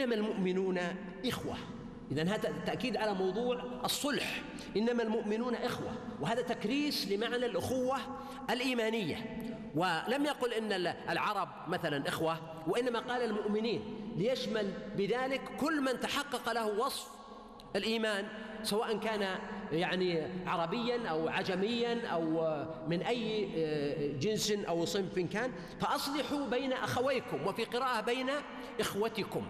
إنما المؤمنون إخوة. إذا هذا تأكيد على موضوع الصلح. إنما المؤمنون إخوة. وهذا تكريس لمعنى الأخوة الإيمانية. ولم يقل إن العرب مثلا إخوة وإنما قال المؤمنين. ليشمل بذلك كل من تحقق له وصف الإيمان سواء كان يعني عربيا أو عجميا أو من أي جنس أو صنف كان. فأصلحوا بين أخويكم وفي قراءة بين إخوتكم.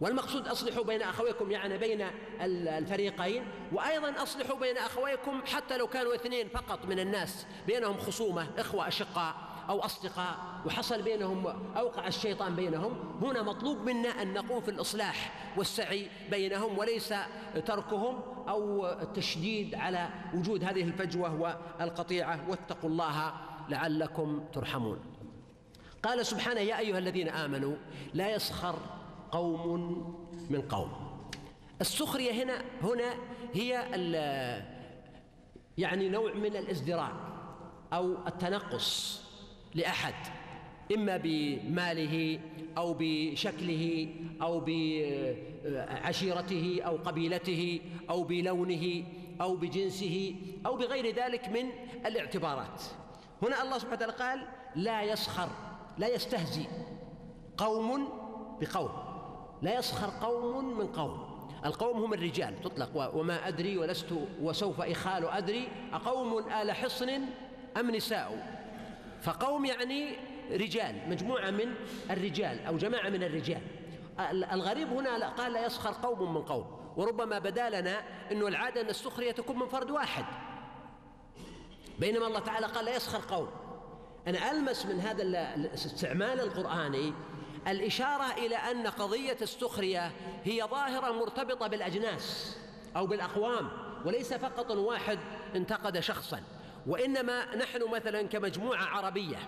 والمقصود أصلحوا بين أخويكم يعني بين الفريقين وأيضا أصلحوا بين أخويكم حتى لو كانوا اثنين فقط من الناس بينهم خصومة إخوة أشقاء أو أصدقاء وحصل بينهم أوقع الشيطان بينهم. هنا مطلوب منا أن نقوم في الإصلاح والسعي بينهم وليس تركهم أو التشديد على وجود هذه الفجوة والقطيعة. واتقوا الله لعلكم ترحمون. قال سبحانه يا أيها الذين آمنوا لا يسخر قوم من قوم. السخرية هنا هنا هي يعني نوع من الازدراء أو التنقص لأحد إما بماله أو بشكله أو بعشيرته أو قبيلته أو بلونه أو بجنسه أو بغير ذلك من الاعتبارات. هنا الله سبحانه وتعالى قال لا يسخر لا يستهزئ قوم بقوم. لا يسخر قوم من قوم. القوم هم الرجال. تطلق وما أدري ولست وسوف إخال أدري. أقوم آل حصن أم نساء؟ فقوم يعني رجال. مجموعة من الرجال أو جماعة من الرجال. الغريب هنا قال لا يسخر قوم من قوم. وربما بدا لنا أنه العادة أن السخرية تكون من فرد واحد. بينما الله تعالى قال لا يسخر قوم. أنا ألمس من هذا الاستعمال القرآني الإشارة إلى أن قضية السخرية هي ظاهرة مرتبطة بالأجناس أو بالأقوام وليس فقط واحد انتقد شخصا وإنما نحن مثلا كمجموعة عربية.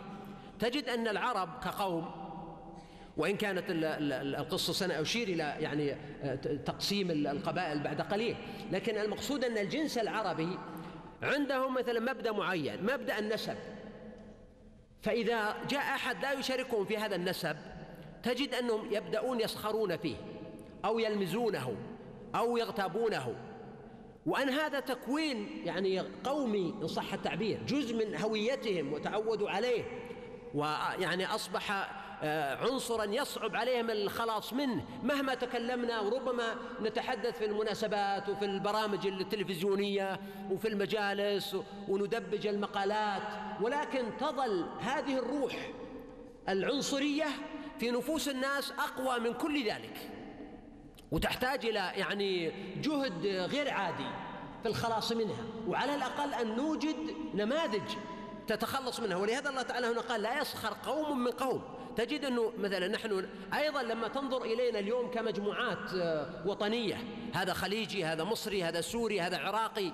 تجد أن العرب كقوم وإن كانت القصة سنأشير إلى يعني تقسيم القبائل بعد قليل. لكن المقصود أن الجنس العربي عندهم مثلا مبدأ معين مبدأ النسب. فإذا جاء أحد لا يشاركهم في هذا النسب تجد أنهم يبدأون يسخرون فيه أو يلمزونه أو يغتابونه. وأن هذا تكوين يعني قومي إن صح التعبير جزء من هويتهم وتعودوا عليه. ويعني أصبح عنصرا يصعب عليهم الخلاص منه مهما تكلمنا وربما نتحدث في المناسبات وفي البرامج التلفزيونية وفي المجالس وندبج المقالات. ولكن تظل هذه الروح العنصرية في نفوس الناس أقوى من كل ذلك. وتحتاج إلى يعني جهد غير عادي في الخلاص منها. وعلى الأقل أن نوجد نماذج تتخلص منها. ولهذا الله تعالى هنا قال لا يسخر قوم من قوم. تجد أنه مثلا نحن أيضا لما تنظر إلينا اليوم كمجموعات وطنية هذا خليجي هذا مصري هذا سوري هذا عراقي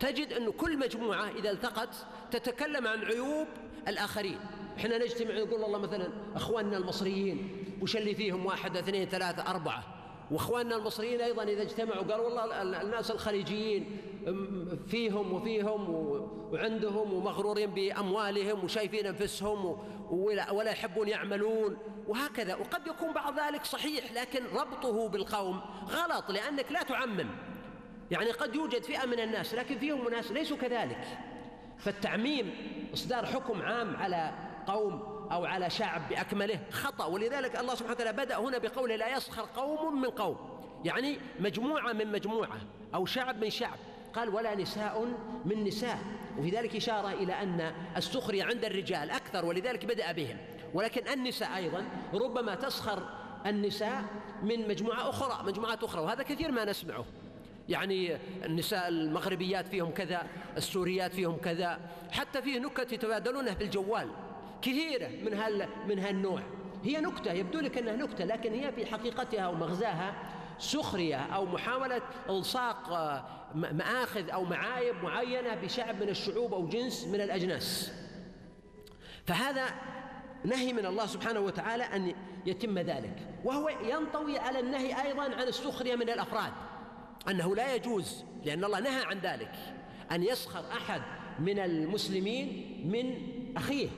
تجد أن كل مجموعة إذا التقت تتكلم عن عيوب الآخرين. إحنا نجتمع نقول والله مثلا أخواننا المصريين وش اللي فيهم واحد اثنين ثلاثة أربعة؟ وأخواننا المصريين أيضا إذا اجتمعوا قالوا والله الناس الخليجيين فيهم وفيهم وعندهم ومغرورين بأموالهم وشايفين أنفسهم ولا يحبون يعملون وهكذا. وقد يكون بعض ذلك صحيح لكن ربطه بالقوم غلط لأنك لا تعمم. يعني قد يوجد فئة من الناس لكن فيهم ناس ليسوا كذلك. فالتعميم إصدار حكم عام على قوم أو على شعب بأكمله خطأ. ولذلك الله سبحانه وتعالى بدأ هنا بقوله لا يسخر قوم من قوم. يعني مجموعة من مجموعة أو شعب من شعب. قال ولا نساء من نساء. وفي ذلك إشارة إلى أن السخرية عند الرجال أكثر ولذلك بدأ بهم. ولكن النساء أيضا ربما تسخر النساء من مجموعة أخرى مجموعات أخرى. وهذا كثير ما نسمعه. يعني النساء المغربيات فيهم كذا السوريات فيهم كذا. حتى فيه نكت يتبادلونها في الجوال كثيرة من هال من هالنوع. هي نكتة يبدو لك أنها نكتة لكن هي في حقيقتها ومغزاها سخرية أو محاولة إلصاق آه، مآخذ أو معايب معينة بشعب من الشعوب أو جنس من الأجناس. فهذا نهي من الله سبحانه وتعالى أن يتم ذلك. وهو ينطوي على النهي أيضا عن السخرية من الأفراد. أنه لا يجوز لأن الله نهى عن ذلك أن يسخر أحد من المسلمين من أخيه.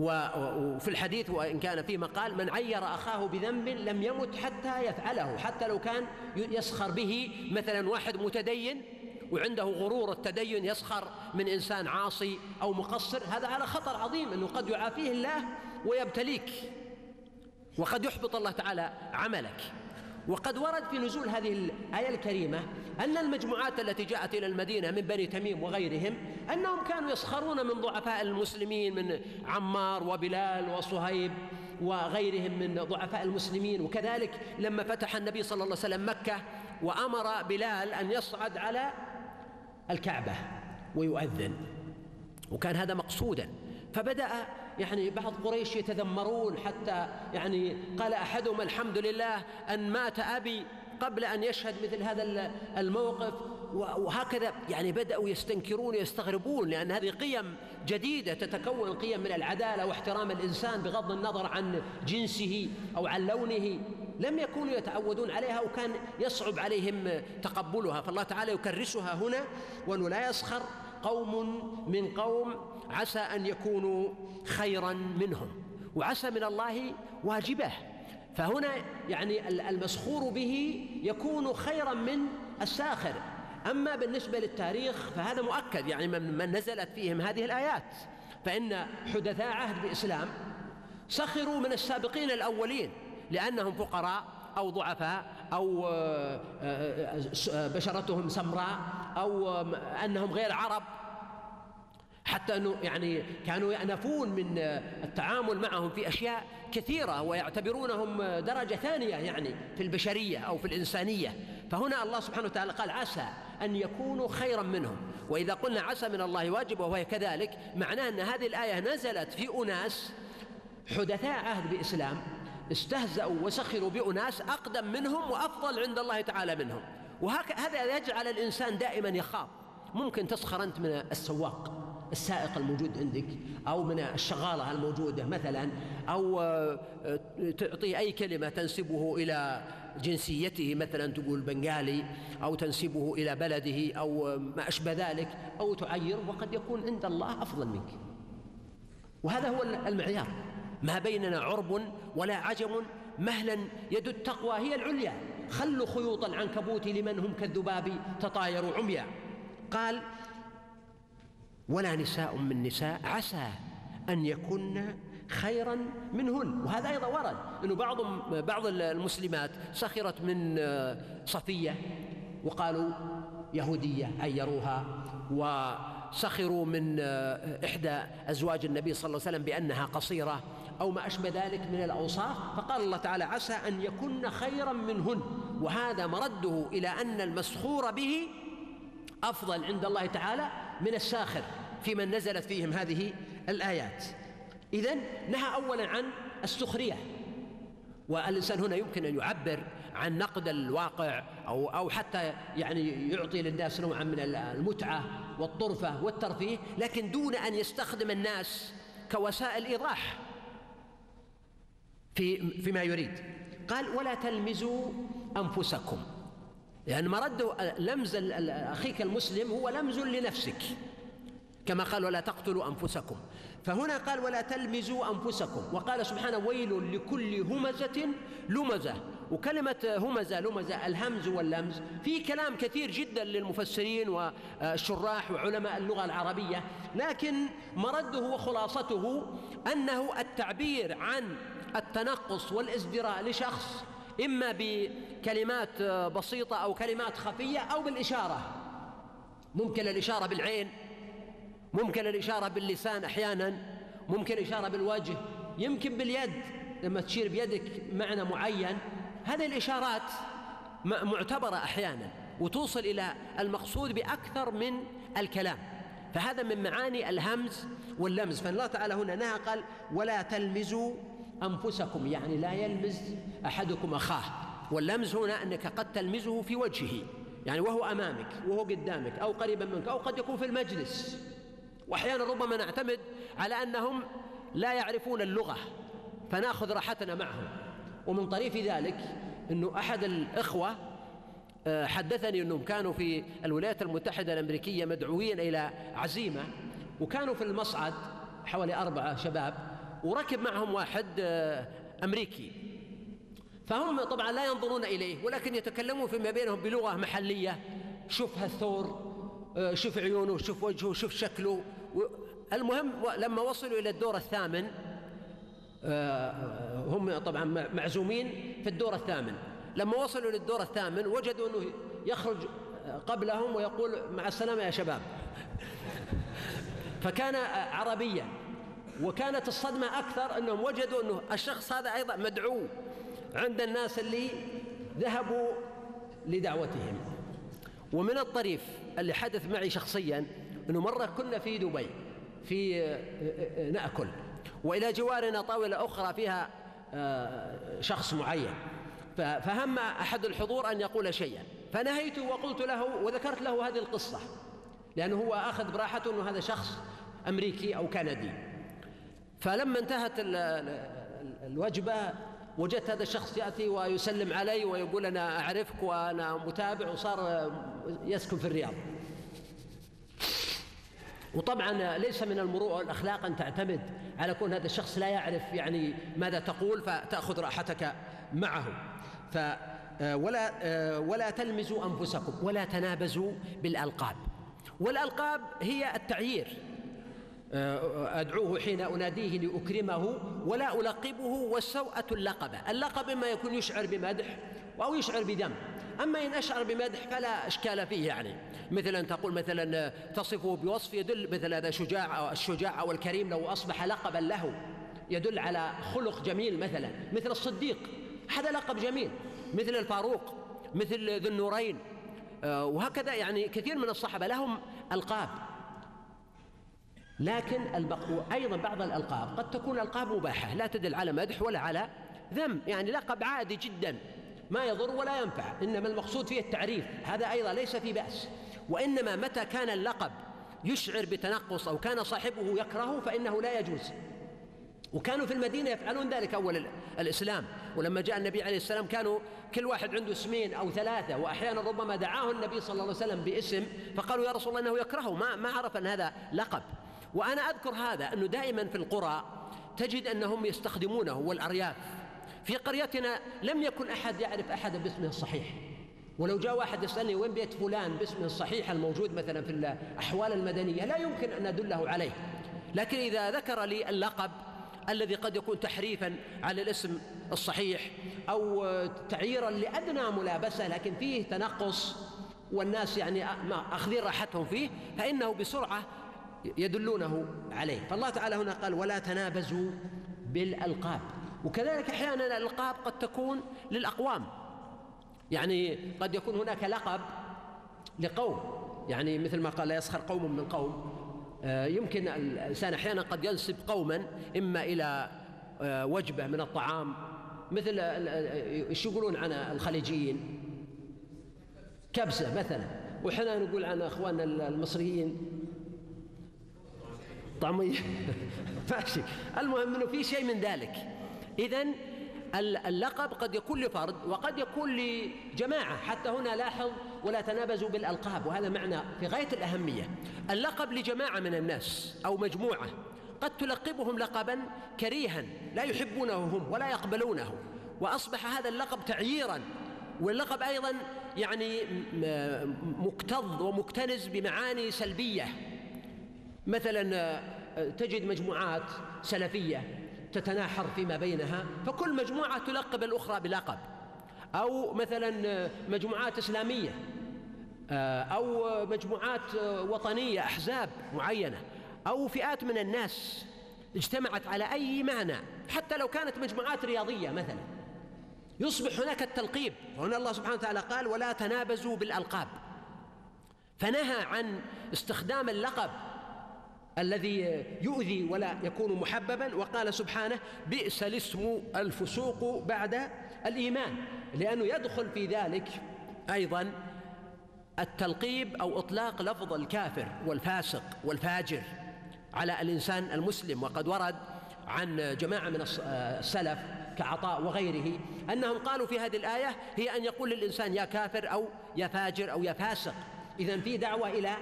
وفي الحديث وإن كان في مقال من عير أخاه بذنب لم يمت حتى يفعله. حتى لو كان يسخر به مثلا واحد متدين وعنده غرور التدين يسخر من إنسان عاصي أو مقصر هذا على خطر عظيم أنه قد يعافيه الله ويبتليك وقد يحبط الله تعالى عملك. وقد ورد في نزول هذه الآية الكريمة أن المجموعات التي جاءت إلى المدينة من بني تميم وغيرهم أنهم كانوا يسخرون من ضعفاء المسلمين من عمار وبلال وصهيب وغيرهم من ضعفاء المسلمين. وكذلك لما فتح النبي صلى الله عليه وسلم مكة وأمر بلال أن يصعد على الكعبة ويؤذن. وكان هذا مقصودا. فبدأ يعني بعض قريش يتذمرون حتى يعني قال أحدهم الحمد لله أن مات أبي قبل أن يشهد مثل هذا الموقف. وهكذا يعني بدأوا يستنكرون ويستغربون لأن هذه قيم جديدة تتكون قيم من العدالة واحترام الإنسان بغض النظر عن جنسه أو عن لونه. لم يكونوا يتعودون عليها وكان يصعب عليهم تقبلها. فالله تعالى يكرسها هنا وأنه لا يسخر قوم من قوم عسى أن يكونوا خيرا منهم وعسى من الله واجبه. فهنا يعني المسخور به يكون خيرا من الساخر. أما بالنسبة للتاريخ فهذا مؤكد يعني من نزلت فيهم هذه الآيات. فإن حدثاء عهد الإسلام سخروا من السابقين الأولين لأنهم فقراء أو ضعفاء أو آه، آه، آه، بشرتهم سمراء أو أنهم غير عرب. حتى أنه يعني كانوا يأنفون من التعامل معهم في أشياء كثيرة ويعتبرونهم درجة ثانية يعني في البشرية أو في الإنسانية. فهنا الله سبحانه وتعالى قال عسى أن يكونوا خيرا منهم. وإذا قلنا عسى من الله واجب وهو كذلك معناه أن هذه الآية نزلت في أناس حدثاء عهد بإسلام. استهزأوا وسخروا بأناس أقدم منهم وأفضل عند الله تعالى منهم. وهذا يجعل الإنسان دائما يخاف. ممكن تسخر أنت من السواق السائق الموجود عندك أو من الشغالة الموجودة مثلا أو آه، تعطي أي كلمة تنسبه إلى جنسيته مثلا تقول بنغالي أو تنسبه إلى بلده أو ما أشبه ذلك أو تعير وقد يكون عند الله أفضل منك. وهذا هو المعيار. ما بيننا عرب ولا عجم مهلا يد التقوى هي العليا. خلوا خيوط العنكبوت لمن هم كالذباب تطايروا عميا. قال ولا نساء من نساء عسى أن يكن خيرا منهن. وهذا أيضا ورد أنه بعض بعض المسلمات سخرت من صفية وقالوا يهودية عيروها وسخروا من إحدى أزواج النبي صلى الله عليه وسلم بأنها قصيرة. أو ما أشبه ذلك من الأوصاف فقال الله تعالى عسى أن يكن خيرا منهن. وهذا مرده إلى أن المسخور به أفضل عند الله تعالى من الساخر في من نزلت فيهم هذه الآيات. إذن نهى أولا عن السخرية. والإنسان هنا يمكن أن يعبر عن نقد الواقع أو أو حتى يعني يعطي للناس نوعا من المتعة والطرفة والترفيه لكن دون أن يستخدم الناس كوسائل إيضاح. في فيما يريد. قال ولا تلمزوا أنفسكم. لأن مرد لمز أخيك المسلم هو لمز لنفسك. كما قال ولا تقتلوا أنفسكم. فهنا قال ولا تلمزوا أنفسكم. وقال سبحانه ويل لكل همزة لمزة. وكلمة همزة لمزة الهمز واللمز في كلام كثير جدا للمفسرين والشراح وعلماء اللغة العربية. لكن مرده وخلاصته أنه التعبير عن التنقص والازدراء لشخص إما بكلمات بسيطة أو كلمات خفية أو بالإشارة. ممكن الإشارة بالعين ممكن الإشارة باللسان أحيانا ممكن إشارة بالوجه يمكن باليد لما تشير بيدك معنى معين. هذه الإشارات معتبرة أحيانا وتوصل إلى المقصود بأكثر من الكلام. فهذا من معاني الهمز واللمز. فالله تعالى هنا نهى قال ولا تلمزوا أنفسكم. يعني لا يلمز أحدكم أخاه. واللمز هنا أنك قد تلمزه في وجهه يعني وهو أمامك وهو قدامك أو قريبا منك أو قد يكون في المجلس. وأحيانا ربما نعتمد على أنهم لا يعرفون اللغة فناخذ راحتنا معهم. ومن طريف ذلك أنه أحد الإخوة آه، حدثني أنهم كانوا في الولايات المتحدة الأمريكية مدعوين إلى عزيمة وكانوا في المصعد حوالي أربعة شباب وركب معهم واحد آه، أمريكي. فهم طبعا لا ينظرون إليه ولكن يتكلمون فيما بينهم بلغة محلية. شوف هالثور آه، شوف عيونه شوف وجهه شوف شكله. المهم لما وصلوا إلى الدور الثامن آه، هم طبعا معزومين في الدور الثامن. لما وصلوا للدور الثامن وجدوا أنه يخرج قبلهم ويقول مع السلامة يا شباب. فكان عربيا وكانت الصدمة أكثر أنهم وجدوا أنه الشخص هذا أيضا مدعو عند الناس اللي ذهبوا لدعوتهم. ومن الطريف اللي حدث معي شخصيا أنه مرة كنا في دبي في نأكل. وإلى جوارنا طاولة أخرى فيها آه، شخص معين. فهم أحد الحضور أن يقول شيئا. فنهيته وقلت له وذكرت له هذه القصة. لأنه هو أخذ براحته أنه هذا شخص أمريكي أو كندي. فلما انتهت الوجبة وجدت هذا الشخص يأتي ويسلم علي ويقول أنا أعرفك وأنا متابع وصار يسكن في الرياض. وطبعا ليس من المروءة والأخلاق أن تعتمد على كون هذا الشخص لا يعرف يعني ماذا تقول فتأخذ راحتك معه. ف ولا ولا تلمزوا أنفسكم ولا تنابزوا بالألقاب. والألقاب هي التعيير. أدعوه حين أناديه لأكرمه ولا ألقبه والسوءة اللقبة اللقب إما يكون يشعر بمدح أو يشعر بذم أما إن أشعر بمدح فلا إشكال فيه يعني. مثل أن تقول مثلا تصفه بوصف يدل مثل هذا شجاع أو الشجاع أو الكريم لو أصبح لقبا له. يدل على خلق جميل مثلا. مثل الصديق هذا لقب جميل. مثل الفاروق مثل ذو النورين. آه، وهكذا يعني كثير من الصحابة لهم ألقاب. لكن أيضا بعض الألقاب قد تكون ألقاب مباحة. لا تدل على مدح ولا على ذم. يعني لقب عادي جدا. ما يضر ولا ينفع إنما المقصود فيه التعريف هذا أيضا ليس في بأس. وإنما متى كان اللقب يشعر بتنقص أو كان صاحبه يكرهه فإنه لا يجوز. وكانوا في المدينة يفعلون ذلك أول الإسلام. ولما جاء النبي عليه السلام كانوا كل واحد عنده اسمين أو ثلاثة وأحيانا ربما دعاه النبي صلى الله عليه وسلم باسم فقالوا يا رسول الله إنه يكرهه. ما, ما عرف أن هذا لقب. وأنا أذكر هذا أنه دائما في القرى تجد أنهم يستخدمونه والأرياف. في قريتنا لم يكن أحد يعرف أحدا باسمه الصحيح. ولو جاء واحد يسألني وين بيت فلان باسمه الصحيح الموجود مثلا في الأحوال المدنية لا يمكن أن أدله عليه. لكن إذا ذكر لي اللقب الذي قد يكون تحريفا على الاسم الصحيح أو تعييرا لأدنى ملابسة لكن فيه تنقص والناس يعني أخذين راحتهم فيه فإنه بسرعة يدلونه عليه. فالله تعالى هنا قال ولا تنابزوا بالألقاب. وكذلك أحيانا الألقاب قد تكون للأقوام. يعني قد يكون هناك لقب لقوم. يعني مثل ما قال لا يسخر قوم من قوم. آه، يمكن الإنسان أحيانا قد ينسب قوما إما إلى آه، وجبة من الطعام. مثل إيش يقولون عن الخليجيين؟ كبسة مثلا. وحنا نقول عن إخواننا المصريين. طعمية. ماشي. المهم إنه في شيء من ذلك. اذا اللقب قد يكون لفرد وقد يكون لجماعة. حتى هنا لاحظ ولا تنابزوا بالألقاب وهذا معنى في غاية الأهمية. اللقب لجماعة من الناس أو مجموعة قد تلقبهم لقبا كريها لا يحبونه هم ولا يقبلونه. وأصبح هذا اللقب تعييرا واللقب أيضا يعني مكتظ ومكتنز بمعاني سلبية. مثلا تجد مجموعات سلفية تتناحر فيما بينها فكل مجموعة تلقب الأخرى بلقب. أو مثلا مجموعات إسلامية آه، أو مجموعات وطنية أحزاب معينة أو فئات من الناس اجتمعت على أي معنى. حتى لو كانت مجموعات رياضية مثلا يصبح هناك التلقيب. وهنا الله سبحانه وتعالى قال ولا تنابزوا بالألقاب. فنهى عن استخدام اللقب الذي يؤذي ولا يكون محببا وقال سبحانه بئس الاسم الفسوق بعد الإيمان. لأنه يدخل في ذلك أيضا التلقيب أو إطلاق لفظ الكافر والفاسق والفاجر على الإنسان المسلم. وقد ورد عن جماعة من السلف كعطاء وغيره أنهم قالوا في هذه الآية هي أن يقول للإنسان يا كافر أو يا فاجر أو يا فاسق. اذا في دعوة إلى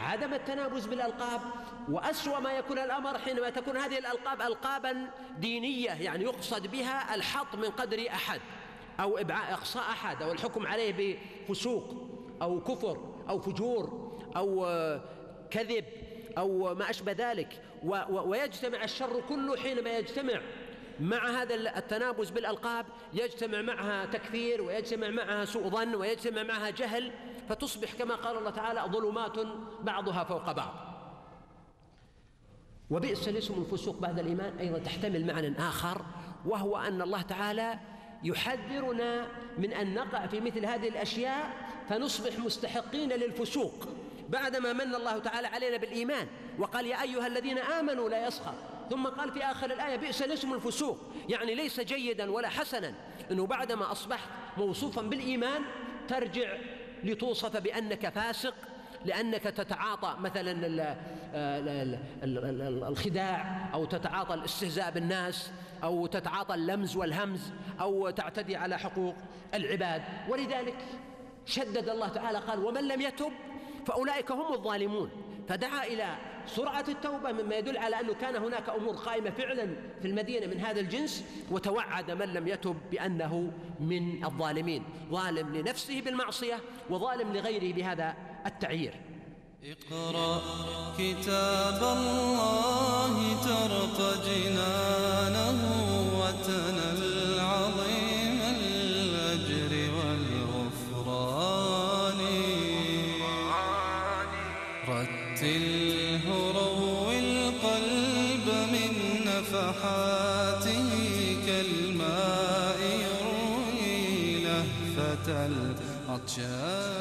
عدم التنابز بالألقاب وأسوأ ما يكون الأمر حينما تكون هذه الألقاب القابا دينية يعني يقصد بها الحط من قدر أحد أو إبعاء اقصاء أحد أو الحكم عليه بفسوق أو كفر أو فجور أو كذب أو ما أشبه ذلك. ويجتمع الشر كله حينما يجتمع مع هذا التنابز بالألقاب يجتمع معها تكفير ويجتمع معها سوء ظن ويجتمع معها جهل. فتصبح كما قال الله تعالى ظلمات بعضها فوق بعض. وبئس الاسم الفسوق بعد الإيمان أيضا تحتمل معنى آخر وهو أن الله تعالى يحذرنا من أن نقع في مثل هذه الأشياء فنصبح مستحقين للفسوق بعدما من الله تعالى علينا بالإيمان وقال يا أيها الذين آمنوا لا يسخر. ثم قال في آخر الآية بئس الاسم الفسوق يعني ليس جيدا ولا حسنا أنه بعدما أصبحت موصوفا بالإيمان ترجع لتوصف بأنك فاسق لأنك تتعاطى مثلا الخداع أو تتعاطى الاستهزاء بالناس أو تتعاطى اللمز والهمز أو تعتدي على حقوق العباد. ولذلك شدد الله تعالى قال ومن لم يتب فأولئك هم الظالمون. فدعا إلى سرعة التوبة مما يدل على أنه كان هناك أمور قائمة فعلا في المدينة من هذا الجنس وتوعد من لم يتب بأنه من الظالمين. ظالم لنفسه بالمعصية وظالم لغيره بهذا التعيير. اقرأ كتاب الله ترق جنانه وتنل كالماء يروي لهفة العطشان